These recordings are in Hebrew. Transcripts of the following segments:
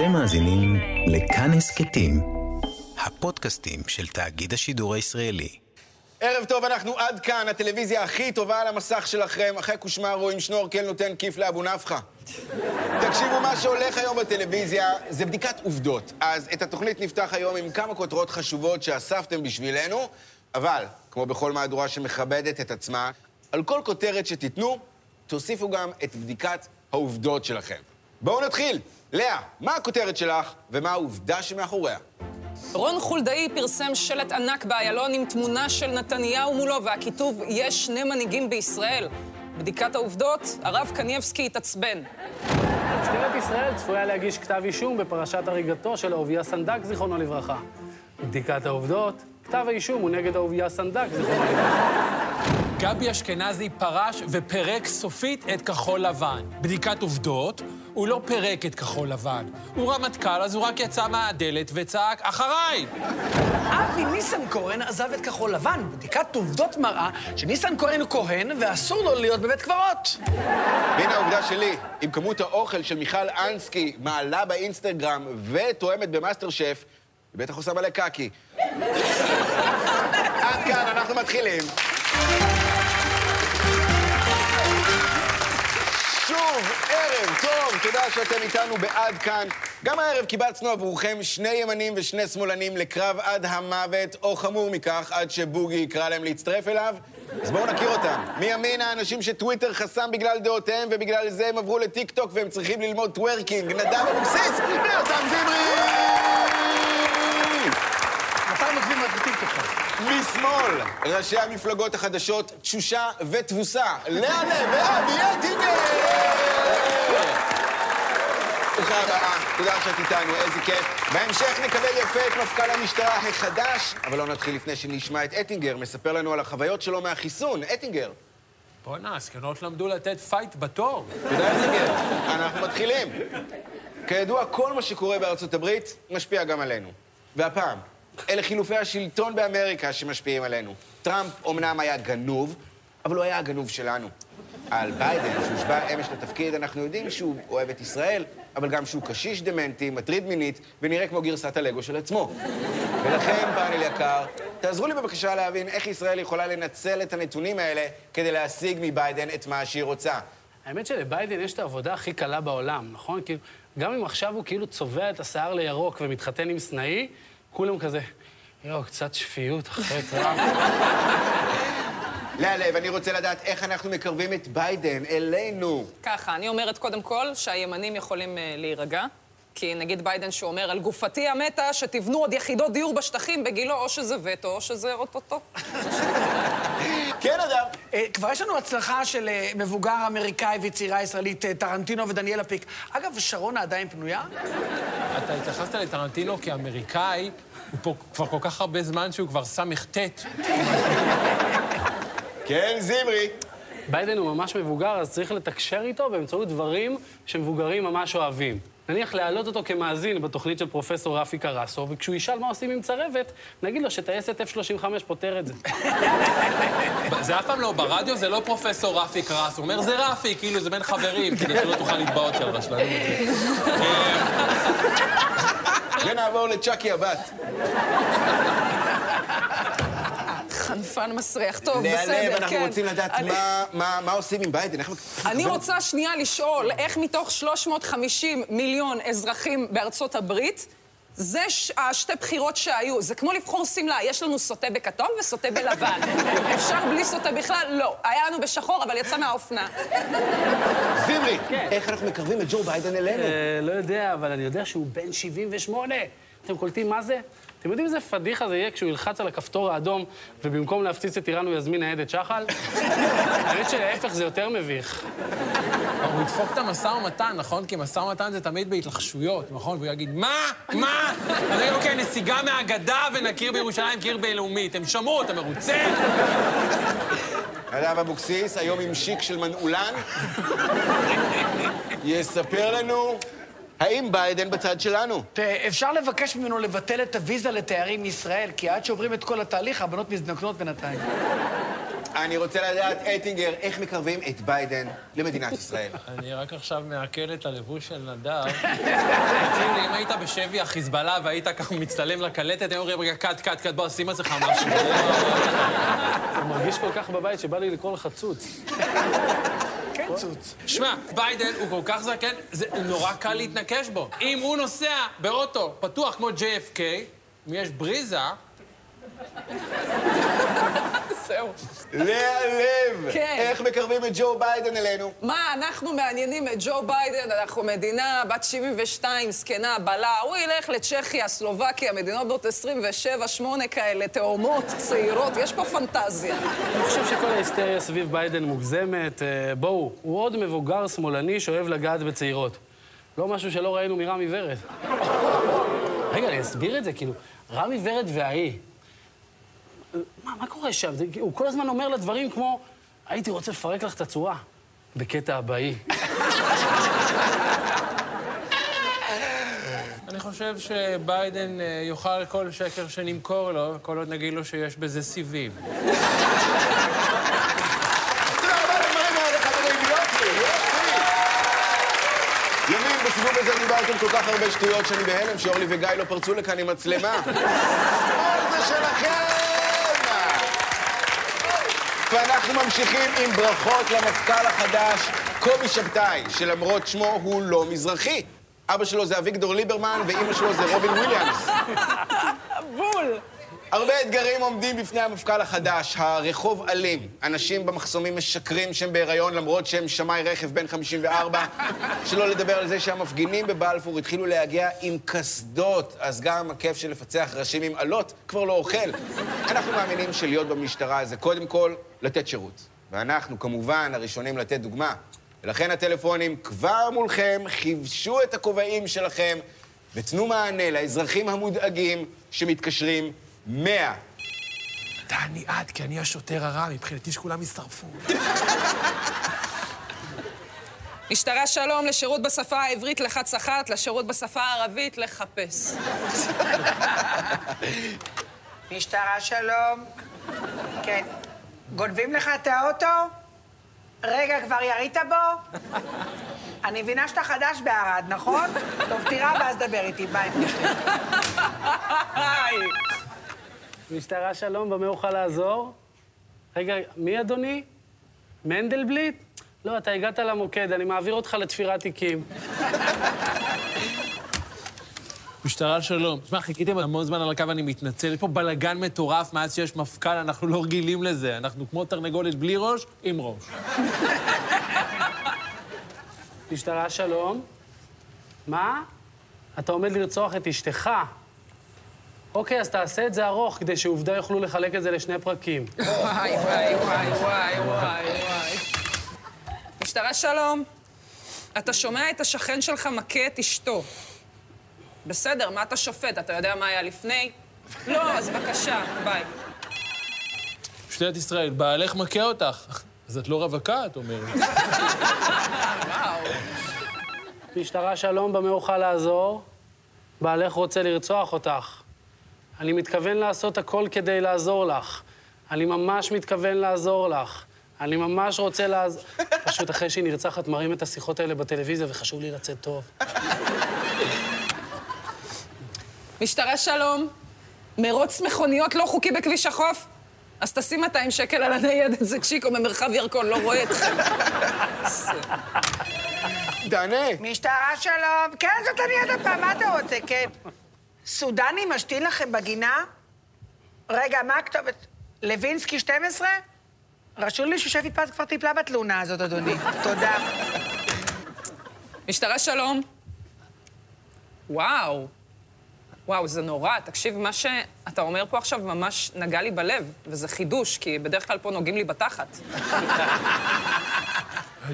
אתם מאזינים לכאן הסכתים, הפודקאסטים של תאגיד השידור הישראלי. ערב טוב, אנחנו עד כאן, הטלוויזיה הכי טובה על המסך שלכם. אחרי קושמרו עם שנורקל נותן כיף לאבו נפחא. תקשיבו, מה שהולך היום בטלוויזיה זה בדיקת עובדות. אז את התוכנית נפתח היום עם כמה כותרות חשובות שאספתם בשבילנו, אבל, כמו בכל מהדורה שמכבדת את עצמה, על כל כותרת שתיתנו, תוסיפו גם את בדיקת העובדות שלכם. בואו נתחיל. לאה, מה הכותרת שלך ומה העובדה שמאחוריה? רון חולדאי פרסם שלט ענק באיילון עם תמונה של נתניהו מולו והכיתוב "יש שני מנהיגים בישראל". בדיקת העובדות, הרב קנייבסקי התעצבן. משטרת ישראל צפויה להגיש כתב אישום בפרשת הריגתו של אהוביה סנדק, זיכרונו לברכה. בדיקת העובדות, כתב האישום הוא נגד אהוביה סנדק, זיכרונו לברכה. גבי אשכנזי פרש ופרק סופית את כחול לבן. בדיקת עובדות, הוא לא פירק את כחול לבן. הוא רמטכ"ל, אז הוא רק יצא מהדלת וצעק, אחריי! אבי ניסנקורן עזב את כחול לבן. בדיקת עובדות מראה שניסנקורן הוא כהן ואסור לו להיות בבית קברות. והנה העובדה שלי, עם כמות האוכל של מיכל אנסקי מעלה באינסטגרם ותואמת במאסטר שף, היא בטח עושה מלא קקי. עד כאן, אנחנו מתחילים. ערב טוב, תודה שאתם איתנו בעד כאן. גם הערב קיבצנו עבורכם שני ימנים ושני שמאלנים לקרב עד המוות, או חמור מכך, עד שבוגי יקרא להם להצטרף אליו. אז בואו נכיר אותם. מימין האנשים שטוויטר חסם בגלל דעותיהם, ובגלל זה הם עברו לטיק-טוק והם צריכים ללמוד טוורקינג. נדב אבוקסיס ויותם זמרי! מתי מגבים רק בטיקטוק? משמאל, ראשי המפלגות החדשות, תשושה ותבוסה, לאה לב ואבי אטינגר! ברוכה הבאה, תודה שאת איתנו, איזה כיף. בהמשך נקבל יפה את מפכ"ל המשטרה החדש, אבל לא נתחיל לפני שנשמע את אטינגר, מספר לנו על החוויות שלו מהחיסון. אטינגר. בואנה, הזקנות למדו לתת fight בתור. תודה, אטינגר. אנחנו מתחילים. כידוע, כל מה שקורה בארצות הברית משפיע גם עלינו. והפעם, אלה חילופי השלטון באמריקה שמשפיעים עלינו. טראמפ אומנם היה גנוב, אבל הוא היה הגנוב שלנו. על ביידן, שהושבע אמש לתפקיד, אנחנו יודעים שהוא אוהב את ישראל, אבל גם שהוא קשיש דמנטי, מטריד מינית, ונראה כמו גרסת הלגו של עצמו. ולכן, פאנל יקר, תעזרו לי בבקשה להבין איך ישראל יכולה לנצל את הנתונים האלה כדי להשיג מביידן את מה שהיא רוצה. האמת שלביידן יש את העבודה הכי קלה בעולם, נכון? כאילו, גם אם עכשיו הוא כאילו צובע את השיער לירוק ומתחתן עם סנאי, כולם כזה, יואו, קצת שפיות אחרי טראמפ. לאה לב, אני רוצה לדעת איך אנחנו מקרבים את ביידן אלינו. ככה, אני אומרת קודם כל שהימנים יכולים אה, להירגע. כי נגיד ביידן שהוא אומר, על גופתי המתה, שתבנו עוד יחידות דיור בשטחים בגילו, או שזה וטו, או שזה אוטוטו. כן, אדם. אה, כבר יש לנו הצלחה של אה, מבוגר אמריקאי וצעירה ישראלית, טרנטינו ודניאלה פיק. אגב, שרונה עדיין פנויה? אתה התייחסת לטרנטינו כאמריקאי, הוא פה כבר כל כך הרבה זמן שהוא כבר ס"ט. כן, זמרי. ביידן הוא ממש מבוגר, אז צריך לתקשר איתו באמצעות דברים שמבוגרים ממש אוהבים. נניח להעלות אותו כמאזין בתוכנית של פרופסור רפי קרסו, וכשהוא ישאל מה עושים עם צרבת, נגיד לו שטייסת F-35 פותר את זה. זה אף פעם לא, ברדיו זה לא פרופסור רפי קרס, הוא אומר, זה רפי, כאילו, זה בין חברים, כדי שלא תוכל אותי על רשלנות. ונעבור לצ'אקי הבת. חנפן מסריח. טוב, בסדר, כן. אנחנו רוצים לדעת אני- מה- מה מה עושים עם ביידן. איך- אני רוצה שנייה לשאול, איך מתוך 350 מיליון אזרחים בארצות הברית, זה ש- השתי בחירות שהיו. זה כמו לבחור שמלה, יש לנו סוטה בכתום וסוטה בלבן. אפשר בלי סוטה בכלל? לא. היה לנו בשחור, אבל יצא מהאופנה. זמרי, כן. איך אנחנו מקרבים את ג'ו ביידן אלינו? אה, לא יודע, אבל אני יודע שהוא בן 78. אתם קולטים מה זה? אתם יודעים איזה פדיחה זה יהיה כשהוא ילחץ על הכפתור האדום ובמקום להפציץ את איראן הוא יזמין ניידת שחל? האמת שלהפך זה יותר מביך. הוא ידפוק את המשא ומתן, נכון? כי משא ומתן זה תמיד בהתלחשויות, נכון? והוא יגיד, מה? מה? הרי אוקיי, נסיגה מהגדה ונכיר בירושלים כעיר בינלאומית. הם שמעו, אתה מרוצה? נדב אבוקסיס, היום עם שיק של מנעולן, יספר לנו האם ביידן בצד שלנו. אפשר לבקש ממנו לבטל את הוויזה לתיירים מישראל, כי עד שעוברים את כל התהליך, הבנות מזדקנות בינתיים. אני רוצה לדעת, אטינגר, איך מקרבים את ביידן למדינת ישראל? אני רק עכשיו מעכל את הלבוש של נדב. תקשיב לי, אם היית בשבי החיזבאללה והיית ככה מצטלם לקלטת, היו אומרים, רגע, cut, cut, cut, בוא, שים לעצמך משהו. הוא מרגיש כל כך בבית שבא לי לקרוא לך צוץ. כן, צוץ. שמע, ביידן הוא כל כך זקן, זה נורא קל להתנקש בו. אם הוא נוסע באוטו פתוח כמו JFK, אם יש בריזה, זהו. להלב! כן. איך מקרבים את ג'ו ביידן אלינו? מה, אנחנו מעניינים את ג'ו ביידן, אנחנו מדינה בת 72, זקנה, בלה, הוא ילך לצ'כיה, סלובקיה, מדינות בנות 27, 8 כאלה, תאומות, צעירות, יש פה פנטזיה. אני חושב שכל ההיסטריה סביב ביידן מוגזמת. אה, בואו, הוא עוד מבוגר שמאלני שאוהב לגעת בצעירות. לא משהו שלא ראינו מרמי ורד. רגע, אני אסביר את זה, כאילו, רמי ורד וההיא. מה, מה קורה שם? זה- הוא כל הזמן אומר לה דברים כמו, הייתי רוצה לפרק לך את הצורה. בקטע הבאי. אני חושב שביידן אה, יאכל כל שקר שנמכור לו, כל עוד נגיד לו שיש בזה סיבים. ימין, בסיבוב הזה דיברתם כל כך הרבה שטויות שאני בהלם שאורלי וגיא לא פרצו לכאן עם מצלמה. כל זה שלכם! ואנחנו ממשיכים עם ברכות למפכ"ל החדש, קובי שבתאי, שלמרות שמו הוא לא מזרחי. אבא שלו זה אביגדור ליברמן ואימא שלו זה רובין וויליאמס. בול. הרבה אתגרים עומדים בפני המפכ"ל החדש. הרחוב אלים. אנשים במחסומים משקרים שהם בהיריון למרות שהם שמאי רכב בן 54. שלא לדבר על זה שהמפגינים בבלפור התחילו להגיע עם קסדות, אז גם הכיף של לפצח ראשים עם אלות כבר לא אוכל. אנחנו מאמינים שלהיות במשטרה זה קודם כל לתת שירות. ואנחנו כמובן הראשונים לתת דוגמה. ולכן הטלפונים כבר מולכם, חיבשו את הכובעים שלכם ותנו מענה לאזרחים המודאגים שמתקשרים 100. תעני את, כי אני השוטר הרע, מבחינתי שכולם ישרפו. משטרה שלום, לשירות בשפה העברית לחץ אחת, לשירות בשפה הערבית לחפש. משטרה שלום. כן. גונבים לך את האוטו? רגע, כבר ירית בו? אני מבינה שאתה חדש בערד, נכון? טוב, תירה ואז דבר איתי, ביי. משטרה שלום, במה אוכל לעזור? רגע, מי אדוני? מנדלבליט? לא, אתה הגעת למוקד, אני מעביר אותך לתפירת תיקים. משטרה שלום. תשמע, חיכיתם המון זמן על הקו, אני מתנצל. יש פה בלאגן מטורף מאז שיש מפכ"ל, אנחנו לא רגילים לזה. אנחנו כמו תרנגולת בלי ראש, עם ראש. משטרה שלום? מה? אתה עומד לרצוח את אשתך. אוקיי, אז תעשה את זה ארוך, כדי שעובדה יוכלו לחלק את זה לשני פרקים. וואי, וואי, וואי, וואי, וואי, וואי. משטרה שלום, אתה שומע את השכן שלך מכה את אשתו. בסדר, מה אתה שופט? אתה יודע מה היה לפני? לא, אז בבקשה, ביי. משטרת ישראל, בעלך מכה אותך. אז את לא רווקה, את אומרת. משטרה שלום, במה אוכל לעזור? בעלך רוצה לרצוח אותך. אני מתכוון לעשות הכל כדי לעזור לך. אני ממש מתכוון לעזור לך. אני ממש רוצה לעזור... פשוט אחרי שהיא נרצחת מראים את השיחות האלה בטלוויזיה וחשוב לי לצאת טוב. משטרה שלום, מרוץ מכוניות לא חוקי בכביש החוף? אז תשים 200 שקל על הניידת, זה צ'יקו ממרחב ירקון, לא רואה אתכם. תענה. משטרה שלום. כן, זאת אני עוד פעם, מה אתה רוצה? כן. סודני משתין לכם בגינה? רגע, מה הכתובת? לוינסקי 12? רשום לי ששפי פז כבר טיפלה בתלונה הזאת, אדוני. תודה. משטרה שלום. וואו. וואו, זה נורא. תקשיב, מה שאתה אומר פה עכשיו ממש נגע לי בלב, וזה חידוש, כי בדרך כלל פה נוגעים לי בתחת.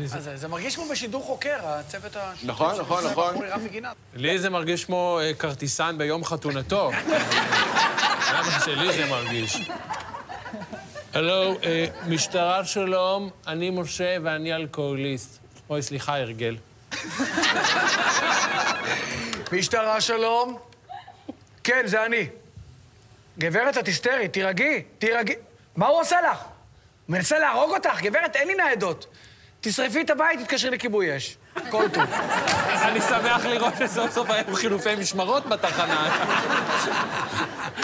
זה- מרגיש כמו בשידור חוקר, הצוות ה... נכון, נכון, נכון. לי זה מרגיש כמו אה, כרטיסן ביום חתונתו. למה שלי זה מרגיש? הלו, אה, משטרה שלום, אני משה ואני אלכוהוליסט. אוי, סליחה, הרגל. משטרה שלום. כן, זה אני. גברת, את היסטרית, תירגעי, תירגעי. מה הוא עושה לך? הוא מנסה להרוג אותך, גברת, אין לי ניידות. תשרפי את הבית, תתקשרי לכיבוי אש. כל טוב. אני שמח לראות שסוף סוף היו חילופי משמרות בתחנה.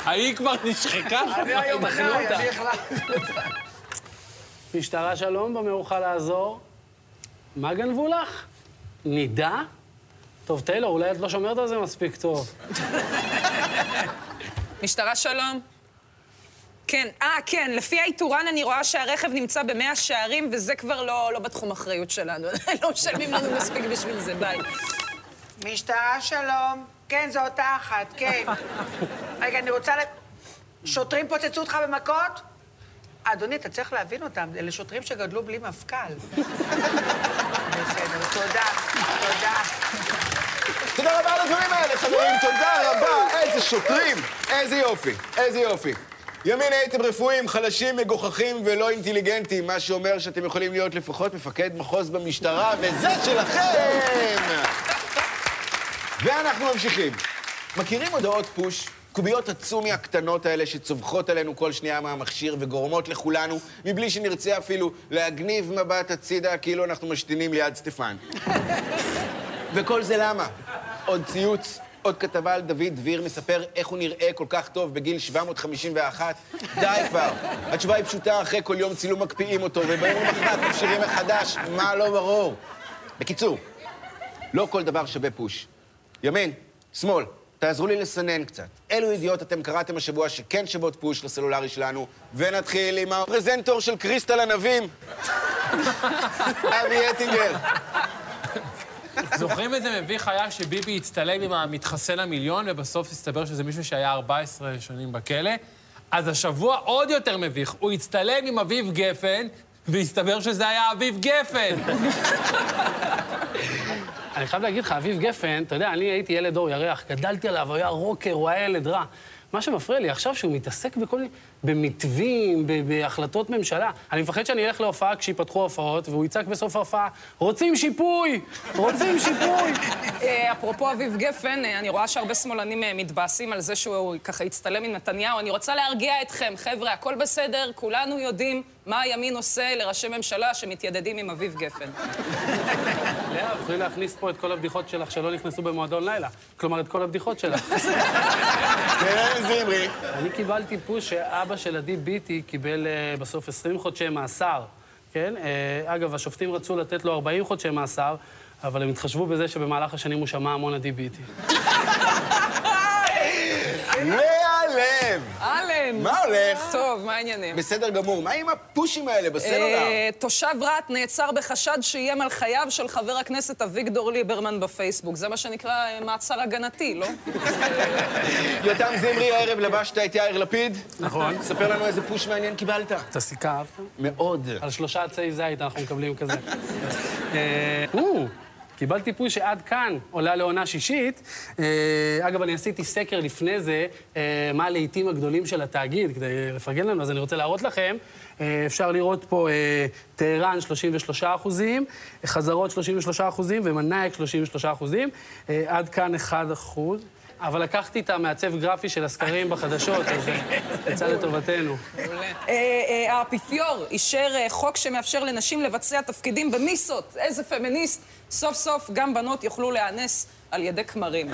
ההיא כבר נשחקה. אני היום אותה. אני החלטתי. משטרה שלום, במה אוכל לעזור? מה גנבו לך? נידה? טוב, טיילור, אולי את לא שומרת על זה מספיק טוב. משטרה שלום. כן, אה, כן, לפי האיתורן אני רואה שהרכב נמצא במאה שערים, וזה כבר לא, לא בתחום אחריות שלנו. לא משלמים לנו מספיק בשביל זה, ביי. משטרה שלום. כן, זו אותה אחת, כן. רגע, אני רוצה ל... שוטרים פוצצו אותך במכות? אדוני, אתה צריך להבין אותם, אלה שוטרים שגדלו בלי מפכ"ל. בסדר, תודה, תודה. תודה רבה על הדברים האלה, חברים, תודה רבה. איזה שוטרים, איזה יופי, איזה יופי. ימין הייתם רפואיים, חלשים, מגוחכים ולא אינטליגנטים, מה שאומר שאתם יכולים להיות לפחות מפקד מחוז במשטרה, וזה שלכם! ואנחנו ממשיכים. מכירים הודעות פוש? קוביות הצומי הקטנות האלה שצווחות עלינו כל שנייה מהמכשיר וגורמות לכולנו, מבלי שנרצה אפילו להגניב מבט הצידה כאילו אנחנו משתינים ליד סטפן. וכל זה למה? עוד ציוץ, עוד כתבה על דוד דביר מספר איך הוא נראה כל כך טוב בגיל 751? די כבר. התשובה היא פשוטה, אחרי כל יום צילום מקפיאים אותו, וביום למחרת מפשירים מחדש, מה לא ברור? בקיצור, לא כל דבר שווה פוש. ימין, שמאל, תעזרו לי לסנן קצת. אילו ידיעות אתם קראתם השבוע שכן שוות פוש לסלולרי שלנו, ונתחיל עם הפרזנטור של קריסטל ענבים, אבי אטינגר. זוכרים איזה מביך היה שביבי הצטלם עם המתחסן המיליון, ובסוף הסתבר שזה מישהו שהיה 14 שנים בכלא? אז השבוע עוד יותר מביך, הוא הצטלם עם אביב גפן, והסתבר שזה היה אביב גפן. אני חייב להגיד לך, אביב גפן, אתה יודע, אני הייתי ילד אור ירח, גדלתי עליו, הוא היה רוקר, הוא היה ילד רע. מה שמפריע לי עכשיו, שהוא מתעסק בכל מיני... במתווים, בהחלטות ממשלה. אני מפחד שאני אלך להופעה כשיפתחו הופעות, והוא יצעק בסוף ההופעה, רוצים שיפוי! רוצים שיפוי! אה, אפרופו אביב גפן, אה, אני רואה שהרבה שמאלנים אה, מתבאסים על זה שהוא ככה הצטלם עם נתניהו. אני רוצה להרגיע אתכם, חבר'ה, הכל בסדר, כולנו יודעים מה הימין עושה לראשי ממשלה שמתיידדים עם אביב גפן. לאה, תוכלי להכניס פה את כל הבדיחות שלך שלא נכנסו במועדון לילה. כלומר, את כל הבדיחות שלך. כן, זמרי. אני קיבלתי פוש שאבא של עדי ביטי קיבל אה, בסוף 20 חודשי מאסר, כן? אה, אגב, השופטים רצו לתת לו 40 חודשי מאסר, אבל הם התחשבו בזה שבמהלך השנים הוא שמע המון עדי ביטי. לב. אהלן. מה הולך? טוב, מה העניינים? בסדר גמור. מה עם הפושים האלה בסלולר? אה, תושב רהט נעצר בחשד שאיים על חייו של חבר הכנסת אביגדור ליברמן בפייסבוק. זה מה שנקרא אה, מעצר הגנתי, לא? יותם זמרי, הערב לבשת את יאיר לפיד. נכון. ספר לנו איזה פוש מעניין קיבלת. את הסיכה אהבת? מאוד. על שלושה עצי זית אנחנו מקבלים כזה. קיבלתי פוש שעד כאן עולה לעונה שישית. אה, אגב, אני עשיתי סקר לפני זה, אה, מה הלהיטים הגדולים של התאגיד, כדי לפרגן לנו, אז אני רוצה להראות לכם. אה, אפשר לראות פה טהרן 33 אחוזים, חזרות 33 אחוזים ומנאייק 33 אחוזים. עד כאן 1 אחוז. אבל לקחתי את המעצב גרפי של הסקרים בחדשות, אז יצא לטובתנו. האפיפיור אישר חוק שמאפשר לנשים לבצע תפקידים במיסות. איזה פמיניסט. סוף סוף גם בנות יוכלו להיאנס על ידי כמרים.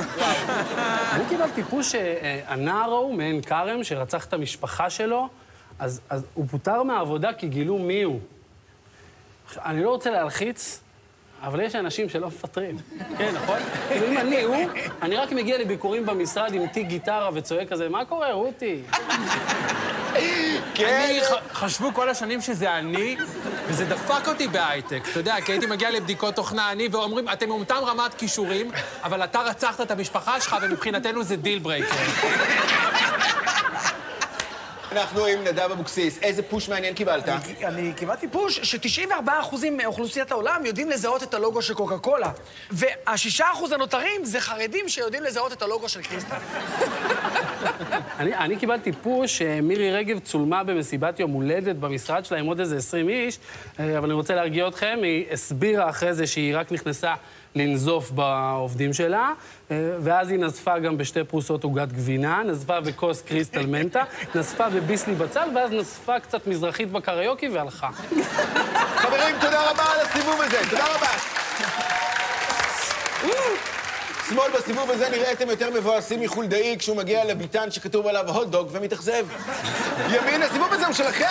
אני קיבלתי פוש שהנער ההוא מעין כרם, שרצח את המשפחה שלו, אז, הוא פוטר מהעבודה כי גילו מי הוא. אני לא רוצה להלחיץ, אבל יש אנשים שלא מפטרים. כן, נכון? כאילו, אם אני הוא, אני רק מגיע לביקורים במשרד עם תיק גיטרה וצועק כזה, מה קורה, רותי? כן. חשבו כל השנים שזה אני, וזה דפק אותי בהייטק. אתה יודע, כי הייתי מגיע לבדיקות תוכנה אני, ואומרים, אתם מאותם רמת כישורים, אבל אתה רצחת את המשפחה שלך, ומבחינתנו זה deal breaker. אנחנו עם נדב אבוקסיס. איזה פוש מעניין קיבלת? אני קיבלתי פוש ש-94% מאוכלוסיית העולם יודעים לזהות את הלוגו של קוקה קולה. וה-6% הנותרים זה חרדים שיודעים לזהות את הלוגו של קריסטל. אני, אני קיבלתי פוש שמירי רגב צולמה במסיבת יום הולדת במשרד שלה עם עוד איזה 20 איש, אה, אבל אני רוצה להרגיע אתכם, היא הסבירה אחרי זה שהיא רק נכנסה לנזוף בעובדים שלה, אה, ואז היא נזפה גם בשתי פרוסות עוגת גבינה, נזפה בכוס קריסטל מנטה, נזפה בביסלי בצל, ואז נזפה קצת מזרחית בקריוקי והלכה. חברים, תודה רבה על הסיבוב הזה, תודה רבה. שמאל בסיבוב הזה נראיתם יותר מבואסים מחולדאי כשהוא מגיע לביתן שכתוב עליו הוטדוג ומתאכזב. ימין, הסיבוב הזה הוא שלכם!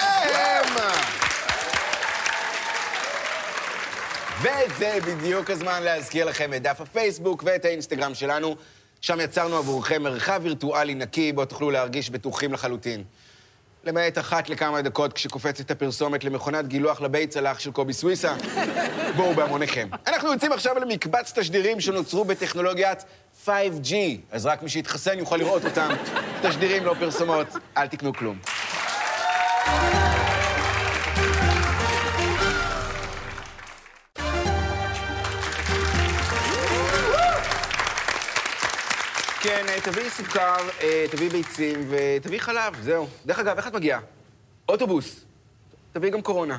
וזה בדיוק הזמן להזכיר לכם את דף הפייסבוק ואת האינסטגרם שלנו. שם יצרנו עבורכם מרחב וירטואלי נקי, בו תוכלו להרגיש בטוחים לחלוטין. למעט אחת לכמה דקות כשקופצת הפרסומת למכונת גילוח לבית צלח של קובי סוויסה. בואו בהמוניכם. אנחנו יוצאים עכשיו למקבץ תשדירים שנוצרו בטכנולוגיית 5G, אז רק מי שיתחסן יוכל לראות אותם. תשדירים, לא פרסומות, אל תקנו כלום. תביאי סוכר, אה, תביאי ביצים ותביאי חלב, זהו. דרך אגב, איך את מגיעה? אוטובוס. תביאי גם קורונה.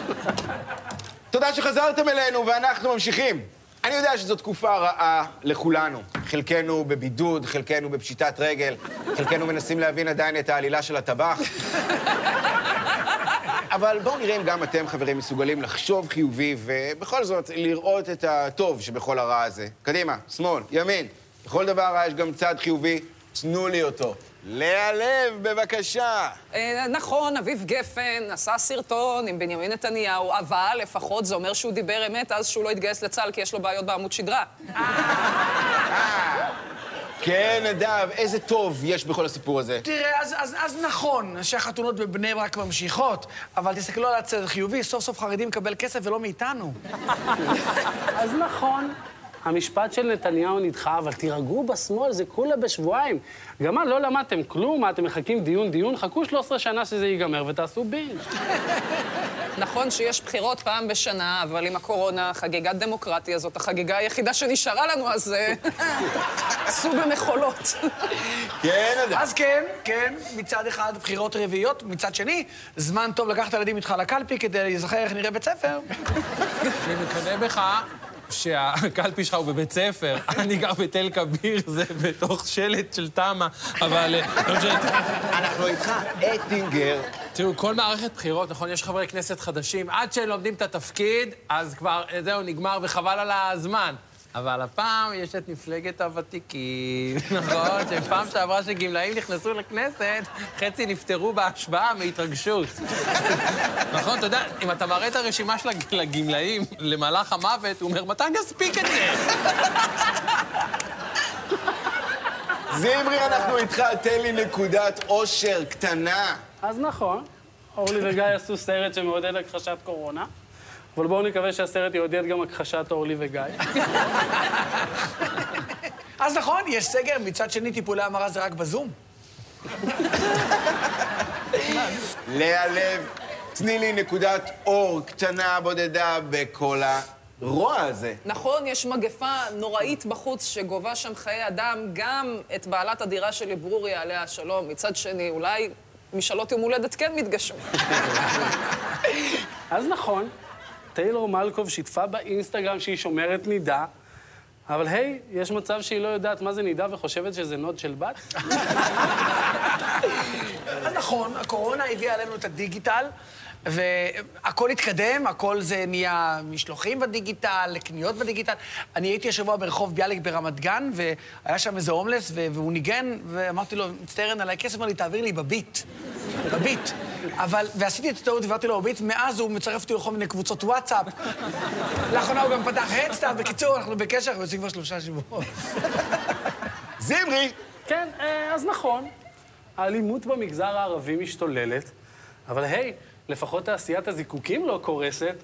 תודה שחזרתם אלינו, ואנחנו ממשיכים. אני יודע שזו תקופה רעה לכולנו. חלקנו בבידוד, חלקנו בפשיטת רגל, חלקנו מנסים להבין עדיין את העלילה של הטבח. אבל בואו נראה אם גם אתם, חברים, מסוגלים לחשוב חיובי ובכל זאת לראות את הטוב שבכל הרע הזה. קדימה, שמאל, ימין. בכל דבר רע יש גם צד חיובי, תנו לי אותו. לאה לב, בבקשה. אה, נכון, אביב גפן עשה סרטון עם בנימין נתניהו, אבל לפחות זה אומר שהוא דיבר אמת אז שהוא לא התגייס לצה"ל כי יש לו בעיות בעמוד שדרה. כן, נדב, איזה טוב יש בכל הסיפור הזה. תראה, אז, אז, אז נכון שהחתונות בבני ברק ממשיכות, אבל תסתכלו על הצד החיובי, סוף סוף חרדים מקבל כסף ולא מאיתנו. אז נכון, המשפט של נתניהו נדחה, אבל תירגעו בשמאל, זה כולה בשבועיים. גם מה, לא למדתם כלום? מה, אתם מחכים דיון דיון? חכו 13 שנה שזה ייגמר ותעשו בינג'. נכון שיש בחירות פעם בשנה, אבל עם הקורונה, חגיגת דמוקרטיה זאת החגיגה היחידה שנשארה לנו, אז אה, עשו במחולות. כן, נדב. אז כן, כן, מצד אחד בחירות רביעיות, מצד שני, זמן טוב לקחת את הילדים איתך לקלפי כדי להיזכר איך נראה בית ספר. אני מקנא בך שהקלפי שלך הוא בבית ספר. אני גר בתל כביר, זה בתוך שלט של תמ"א, אבל... אה, לא. אנחנו איתך, אטינגר. תראו, כל מערכת בחירות, נכון, יש חברי כנסת חדשים, עד שהם לומדים את התפקיד, אז כבר, אה, זהו, נגמר וחבל על הזמן. אבל הפעם יש את מפלגת הוותיקים, נכון? שפעם שעברה שגמלאים נכנסו לכנסת, חצי נפטרו בהשבעה מהתרגשות. נכון, אתה יודע, אם אתה מראה את הרשימה של הג- לגמלאים למהלך המוות, הוא אומר, מתי אני אספיק את זה? זמרי, אנחנו איתך, תן לי נקודת אושר קטנה. אז נכון, אורלי וגיא עשו סרט שמעודד הכחשת קורונה, אבל בואו נקווה שהסרט יעודד גם הכחשת אורלי וגיא. אז נכון, יש סגר, מצד שני טיפולי המרה זה רק בזום. לאה לב, תני לי נקודת אור קטנה בודדה בכל הרוע הזה. נכון, יש מגפה נוראית בחוץ שגובה שם חיי אדם, גם את בעלת הדירה שלי, ברוריה, עליה השלום. מצד שני, אולי משאלות יום הולדת כן מתגשמו. אז נכון, טיילור מלקוב שיתפה באינסטגרם שהיא שומרת נידה, אבל היי, יש מצב שהיא לא יודעת מה זה נידה וחושבת שזה nude של בת? נכון, הקורונה הביאה עלינו את הדיגיטל, והכל התקדם, הכל זה נהיה משלוחים בדיגיטל, קניות בדיגיטל. אני הייתי השבוע ברחוב ביאליק ברמת גן, והיה שם איזה הומלס, והוא ניגן, ואמרתי לו, מצטער, אין עליי כסף, אמר לי, תעביר לי בביט. בביט. אבל, ועשיתי את הטעות, העברתי לו בביט, מאז הוא מצרף אותי לכל מיני קבוצות וואטסאפ. לאחרונה הוא גם פתח הדסטארט. בקיצור, אנחנו בקשר, אנחנו יוצאים כבר שלושה שבועות. זמרי, כן, אה, אז נכון, האלימות במגזר הערבי משתוללת, אבל היי, לפחות תעשיית הזיקוקים לא קורסת.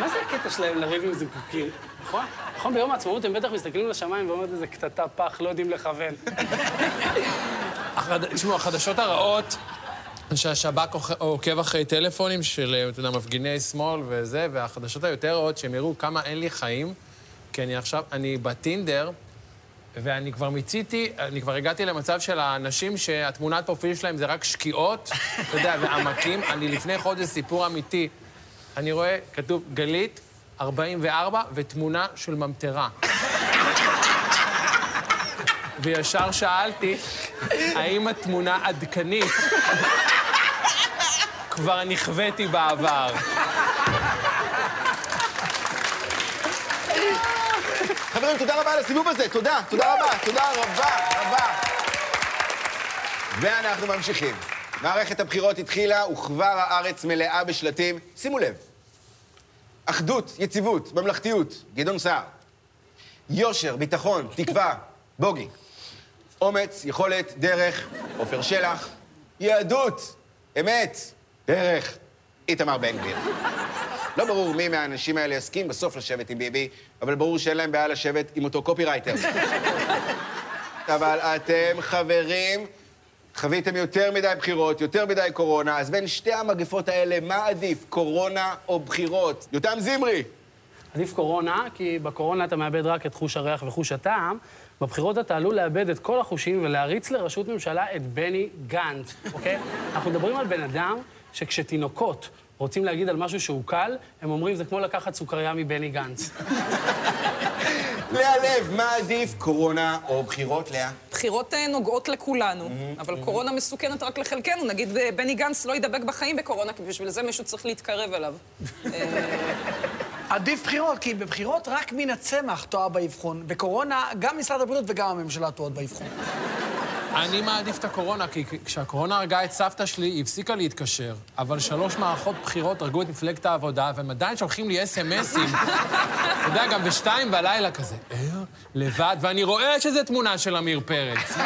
מה זה הקטע שלהם לריב עם זיקוקים? נכון? נכון, ביום העצמאות הם בטח מסתכלים לשמיים ואומרים איזה קטטה פח, לא יודעים לכוון. תשמעו, החדשות הרעות, שהשב"כ עוק- עוקב אחרי טלפונים של, אתה יודע, מפגיני שמאל וזה, והחדשות היותר רעות, שהם יראו כמה אין לי חיים, כי אני עכשיו, אני בטינדר, ואני כבר מיציתי, אני כבר הגעתי למצב של האנשים שהתמונת פרופיל שלהם זה רק שקיעות, אתה יודע, ועמקים. אני לפני חודש, סיפור אמיתי, אני רואה, כתוב, גלית, 44 ותמונה של ממטרה. וישר שאלתי, האם התמונה עדכנית? כבר נכוויתי בעבר. חברים, תודה רבה על הסיבוב הזה, תודה, תודה רבה, תודה רבה, רבה. ואנחנו ממשיכים. מערכת הבחירות התחילה, וכבר הארץ מלאה בשלטים. שימו לב, אחדות, יציבות, ממלכתיות, גדעון סער. יושר, ביטחון, תקווה, בוגי. אומץ, יכולת, דרך, עופר שלח. יהדות, אמת, דרך, איתמר בן גביר. לא ברור מי מהאנשים האלה יסכים בסוף לשבת עם ביבי, אבל ברור שאין להם בעיה לשבת עם אותו קופירייטר. אבל אתם, חברים, חוויתם יותר מדי בחירות, יותר מדי קורונה, אז בין שתי המגפות האלה, מה עדיף, קורונה או בחירות? יותם זמרי. עדיף קורונה, כי בקורונה אתה מאבד רק את חוש הריח וחוש הטעם. בבחירות אתה עלול לאבד את כל החושים ולהריץ לראשות ממשלה את בני גנץ, אוקיי? אנחנו מדברים על בן אדם שכשתינוקות רוצים להגיד על משהו שהוא קל, הם אומרים, זה כמו לקחת סוכריה מבני גנץ. לאה לב, מה עדיף, קורונה או בחירות, לאה? בחירות אה, נוגעות לכולנו, אבל קורונה מסוכנת רק לחלקנו. נגיד אה, בני גנץ לא ידבק בחיים בקורונה, כי בשביל זה מישהו צריך להתקרב אליו. עדיף בחירות, כי בבחירות רק מן הצמח טועה באבחון. בקורונה, גם משרד הבריאות וגם הממשלה טועות באבחון. אני מעדיף את הקורונה, כי כשהקורונה הרגה את סבתא שלי, היא הפסיקה להתקשר. אבל שלוש מערכות בחירות הרגו את מפלגת העבודה, והם עדיין שולחים לי אס.אם.אסים. אתה יודע, גם בשתיים בלילה כזה, ער, לבד, ואני רואה שזו תמונה של עמיר פרץ.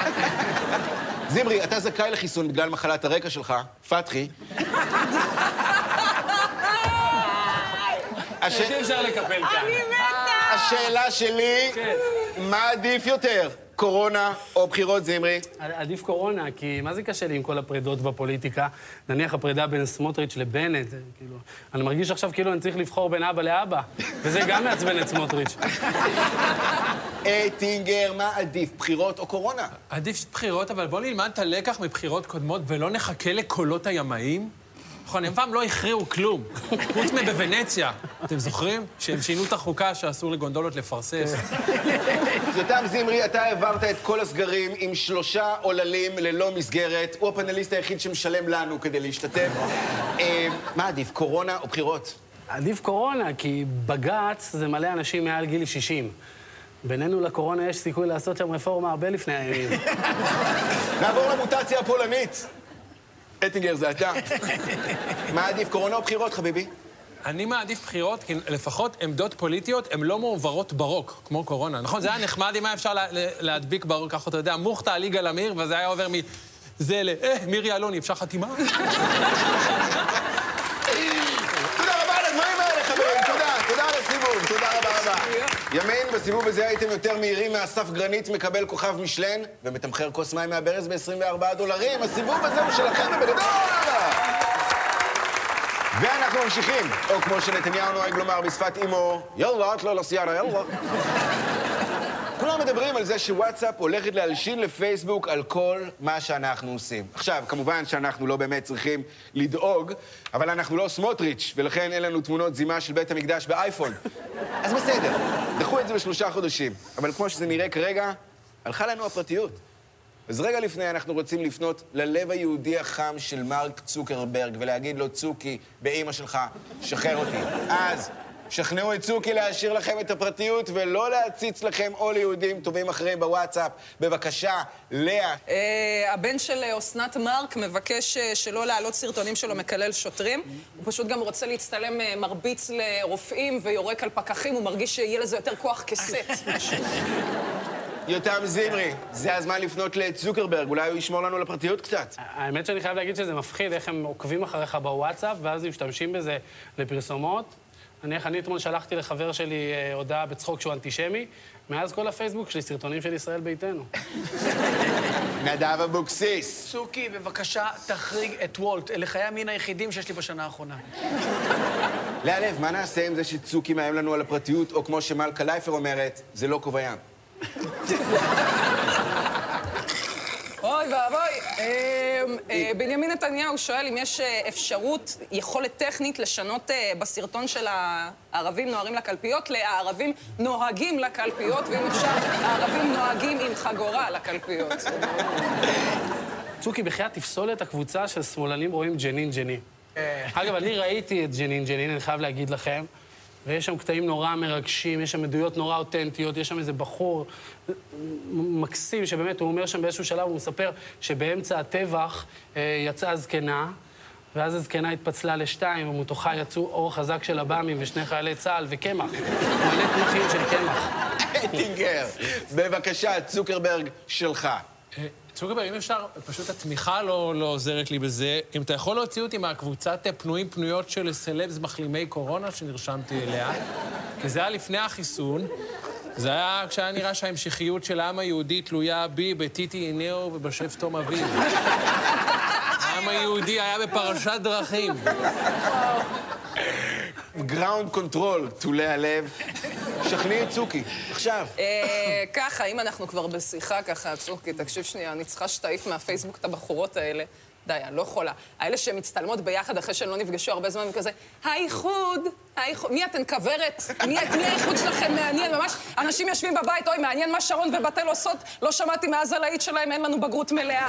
זמרי, אתה זכאי לחיסון בגלל מחלת הרקע שלך, פתחי. הש... אי אפשר לקפל כאן. השאלה שלי, מה עדיף יותר, קורונה או בחירות, זמרי? עדיף קורונה, כי מה זה קשה לי עם כל הפרידות בפוליטיקה? נניח הפרידה בין סמוטריץ' לבנט, כאילו... אני מרגיש עכשיו כאילו אני צריך לבחור בין אבא לאבא, וזה גם מעצבן את סמוטריץ'. אטינגר, מה עדיף, בחירות או קורונה? עדיף בחירות, אבל בואו נלמד את הלקח מבחירות קודמות ולא נחכה לקולות הימאים. נכון, הם פעם לא הכריעו כלום, חוץ מבוונציה. אתם זוכרים? שהם שינו את החוקה שאסור לגונדולות לפרסס. יותם זמרי, אתה העברת את כל הסגרים עם שלושה עוללים ללא מסגרת. הוא הפאנליסט היחיד שמשלם לנו כדי להשתתף. אה, מה עדיף, קורונה או בחירות? עדיף קורונה, כי בג"ץ זה מלא אנשים מעל גיל 60. בינינו לקורונה יש סיכוי לעשות שם רפורמה הרבה לפני הימים. נעבור למוטציה הפולנית. אטינגר, זה אתה. מה עדיף, קורונה או בחירות, חביבי? אני מעדיף בחירות, כי לפחות עמדות פוליטיות הן לא מועברות ברוק, כמו קורונה. נכון? זה היה נחמד אם היה אפשר לה, להדביק ברוק, ככה אתה יודע, מוכתא על יגאל עמיר, וזה היה עובר מזה ל... אה, מירי אלוני, אפשר חתימה? ימין, בסיבוב הזה הייתם יותר מהירים מאסף גרנית מקבל כוכב משלן, ומתמחר כוס מים מהברז ב-24 דולרים. הסיבוב הזה הוא שלכם ובגדול! ואנחנו ממשיכים, או כמו שנתניהו נוהג לומר בשפת אימו, יאללה, את לא לסיארה, יאללה. כולם מדברים על זה שוואטסאפ הולכת להלשין לפייסבוק על כל מה שאנחנו עושים. עכשיו, כמובן שאנחנו לא באמת צריכים לדאוג, אבל אנחנו לא סמוטריץ', ולכן אין לנו תמונות זימה של בית המקדש באייפון. אז בסדר, דחו את זה בשלושה חודשים. אבל כמו שזה נראה כרגע, הלכה לנו הפרטיות. אז רגע לפני אנחנו רוצים לפנות ללב היהודי החם של מרק צוקרברג ולהגיד לו, צוקי, באימא שלך, שחרר אותי. אז שכנעו את צוקי להשאיר לכם את הפרטיות ולא להציץ לכם או ליהודים טובים אחרים בוואטסאפ. בבקשה, לאה. אה, הבן של אה, אסנת מארק מבקש אה, שלא להעלות סרטונים שלו מקלל שוטרים. הוא פשוט גם רוצה להצטלם מרביץ לרופאים ויורק על פקחים, הוא מרגיש שיהיה לזה יותר כוח כסט. יותם זמרי, זה הזמן לפנות לצוקרברג, אולי הוא ישמור לנו על הפרטיות קצת. האמת שאני חייב להגיד שזה מפחיד איך הם עוקבים אחריך בוואטסאפ, ואז משתמשים בזה לפרסומות. נניח, אני אתמול שלחתי לחבר שלי אה, הודעה בצחוק שהוא אנטישמי, מאז כל הפייסבוק שלי סרטונים של ישראל ביתנו. נדב אבוקסיס. סוכי, בבקשה, תחריג את וולט. אלה חיי המין היחידים שיש לי בשנה האחרונה. לאה לב, מה נעשה עם זה שצוקי מאיים לנו על הפרטיות, או כמו שמלכה לייפר אומרת, זה לא כובע ים. אוי ואבוי. אה, אה, בנימין נתניהו שואל אם יש אה, אפשרות, יכולת טכנית, לשנות אה, בסרטון של הערבים נוהרים לקלפיות ל"הערבים נוהגים לקלפיות", ואם אפשר, הערבים נוהגים עם חגורה לקלפיות. צוקי, בחייאת, תפסול את הקבוצה של שמאלנים רואים ג'נין ג'נין. אגב, אני ראיתי את ג'נין ג'נין, אני חייב להגיד לכם, ויש שם קטעים נורא מרגשים, יש שם עדויות נורא אותנטיות, יש שם איזה בחור מקסים, שבאמת, הוא אומר שם באיזשהו שלב, הוא מספר שבאמצע הטבח אה, יצאה זקנה, ואז הזקנה התפצלה לשתיים, ומתוכה יצאו אור חזק של עב"מים ושני חיילי צה"ל וקמח. מלא פרחים של קמח. אטינגר, בבקשה, צוקרברג שלך. אה, צוקרברג, אם אפשר, פשוט התמיכה לא, לא עוזרת לי בזה. אם אתה יכול להוציא אותי מהקבוצת פנויים פנויות של סלבס מחלימי קורונה שנרשמתי אליה, כי זה היה לפני החיסון. זה היה כשהיה נראה שההמשכיות של העם היהודי תלויה בי, בטיטי איינאו ובשף תום אביב. העם היהודי היה בפרשת דרכים. Ground control, תולי הלב. שכנעי את צוקי, עכשיו. אה, ככה, אם אנחנו כבר בשיחה ככה, צוקי, תקשיב שנייה, אני צריכה שתעיף מהפייסבוק את הבחורות האלה. די, אני לא יכולה. האלה שמצטלמות ביחד אחרי שהן לא נפגשו הרבה זמן, וכזה, האיחוד, האיחוד, מי אתן כוורת? מי, מי האיחוד שלכם מעניין? ממש, אנשים יושבים בבית, אוי, מעניין מה שרון ובתל עושות, לא שמעתי מאז הלהיט שלהם, אין לנו בגרות מלאה.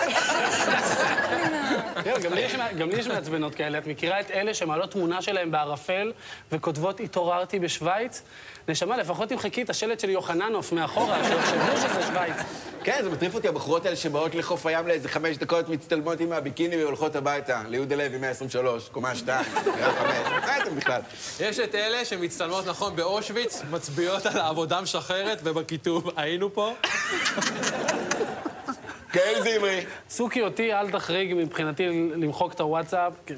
תראה, גם לי יש מה- גם לי יש מעצבנות כאלה. את מכירה את אלה שמעלות תמונה שלהם בערפל וכותבות התעוררתי בשוויץ? נשמה, לפחות תמחקי את השלט של יוחננוף מאחורה, שיחשבו שזה שוויץ. כן, זה מטריף אותי, הבחורות האלה שבאות לחוף הים לאיזה חמש דקות, מצטלמות עם הביקיני והולכות הביתה. ליהודה לוי, 123, קומה 2, קריאה 5. מה אתם בכלל? יש את אלה שמצטלמות נכון באושוויץ, מצביעות על העבודה משחררת, ובכיתוב היינו פה. כן, זמרי. צוקי אותי, אל תחריג מבחינתי למחוק את הוואטסאפ. כי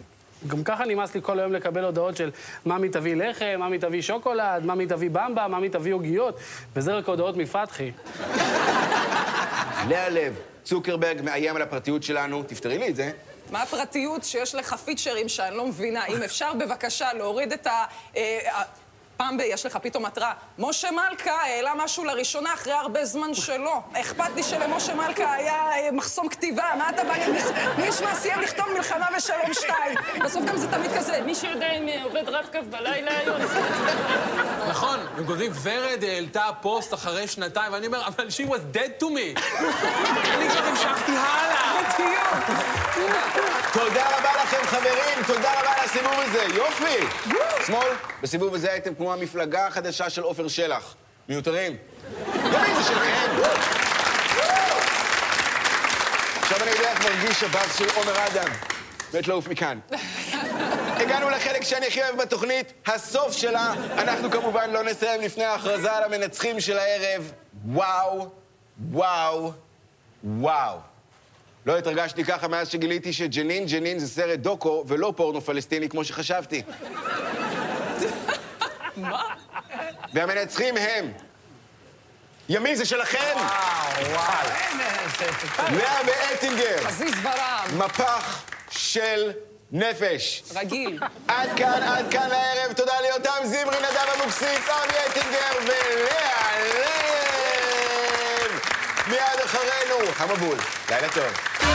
גם ככה נמאס לי כל היום לקבל הודעות של ממי תביא לחם, ממי תביא שוקולד, ממי תביא במבה, ממי תביא עוגיות, וזה רק הודעות מפתחי. לאה לב, צוקרברג מאיים על הפרטיות שלנו, תפתרי לי את זה. מה הפרטיות שיש לך פיצ'רים שאני לא מבינה? אם אפשר בבקשה להוריד את ה... פעם ב... יש לך פתאום התראה, משה מלכה העלה משהו לראשונה אחרי הרבה זמן שלא. אכפת לי שלמשה מלכה היה אה, מחסום כתיבה, מה אתה בא? מי ישמע סיים לכתוב מלחמה ושלום שתיים. בסוף גם זה תמיד כזה, מי שיודע אם אה, עובד רב-קו בלילה היום. נכון, הם כותבים, ורד העלתה פוסט אחרי שנתיים, ואני אומר, אבל she was dead to me. אני כבר המשכתי הלאה. בדיוק. תודה רבה לכם, חברים, תודה רבה על הסיבוב הזה. יופי! שמאל, בסיבוב הזה הייתם כמו המפלגה החדשה של עופר שלח. מיותרים. ימין זה שלכם! עכשיו אני יודע איך מרגיש הבאס של עומר אדם. מת לעוף מכאן. הגענו לחלק שאני הכי אוהב בתוכנית, הסוף שלה. אנחנו כמובן לא נסיים לפני ההכרזה על המנצחים של הערב. וואו, וואו, וואו. לא התרגשתי ככה מאז שגיליתי שג'נין ג'נין זה סרט דוקו ולא פורנו פלסטיני כמו שחשבתי. מה? והמנצחים הם... ימין זה שלכם! לאה ואטינגר, עזיז ורם, מפח של נפש. רגיל. עד כאן, עד כאן לערב. תודה ליותם זמרי, נדב אבוקסיס, אבי אטינגר ולאה לב. מיד אחרינו, המבול. לילה טוב.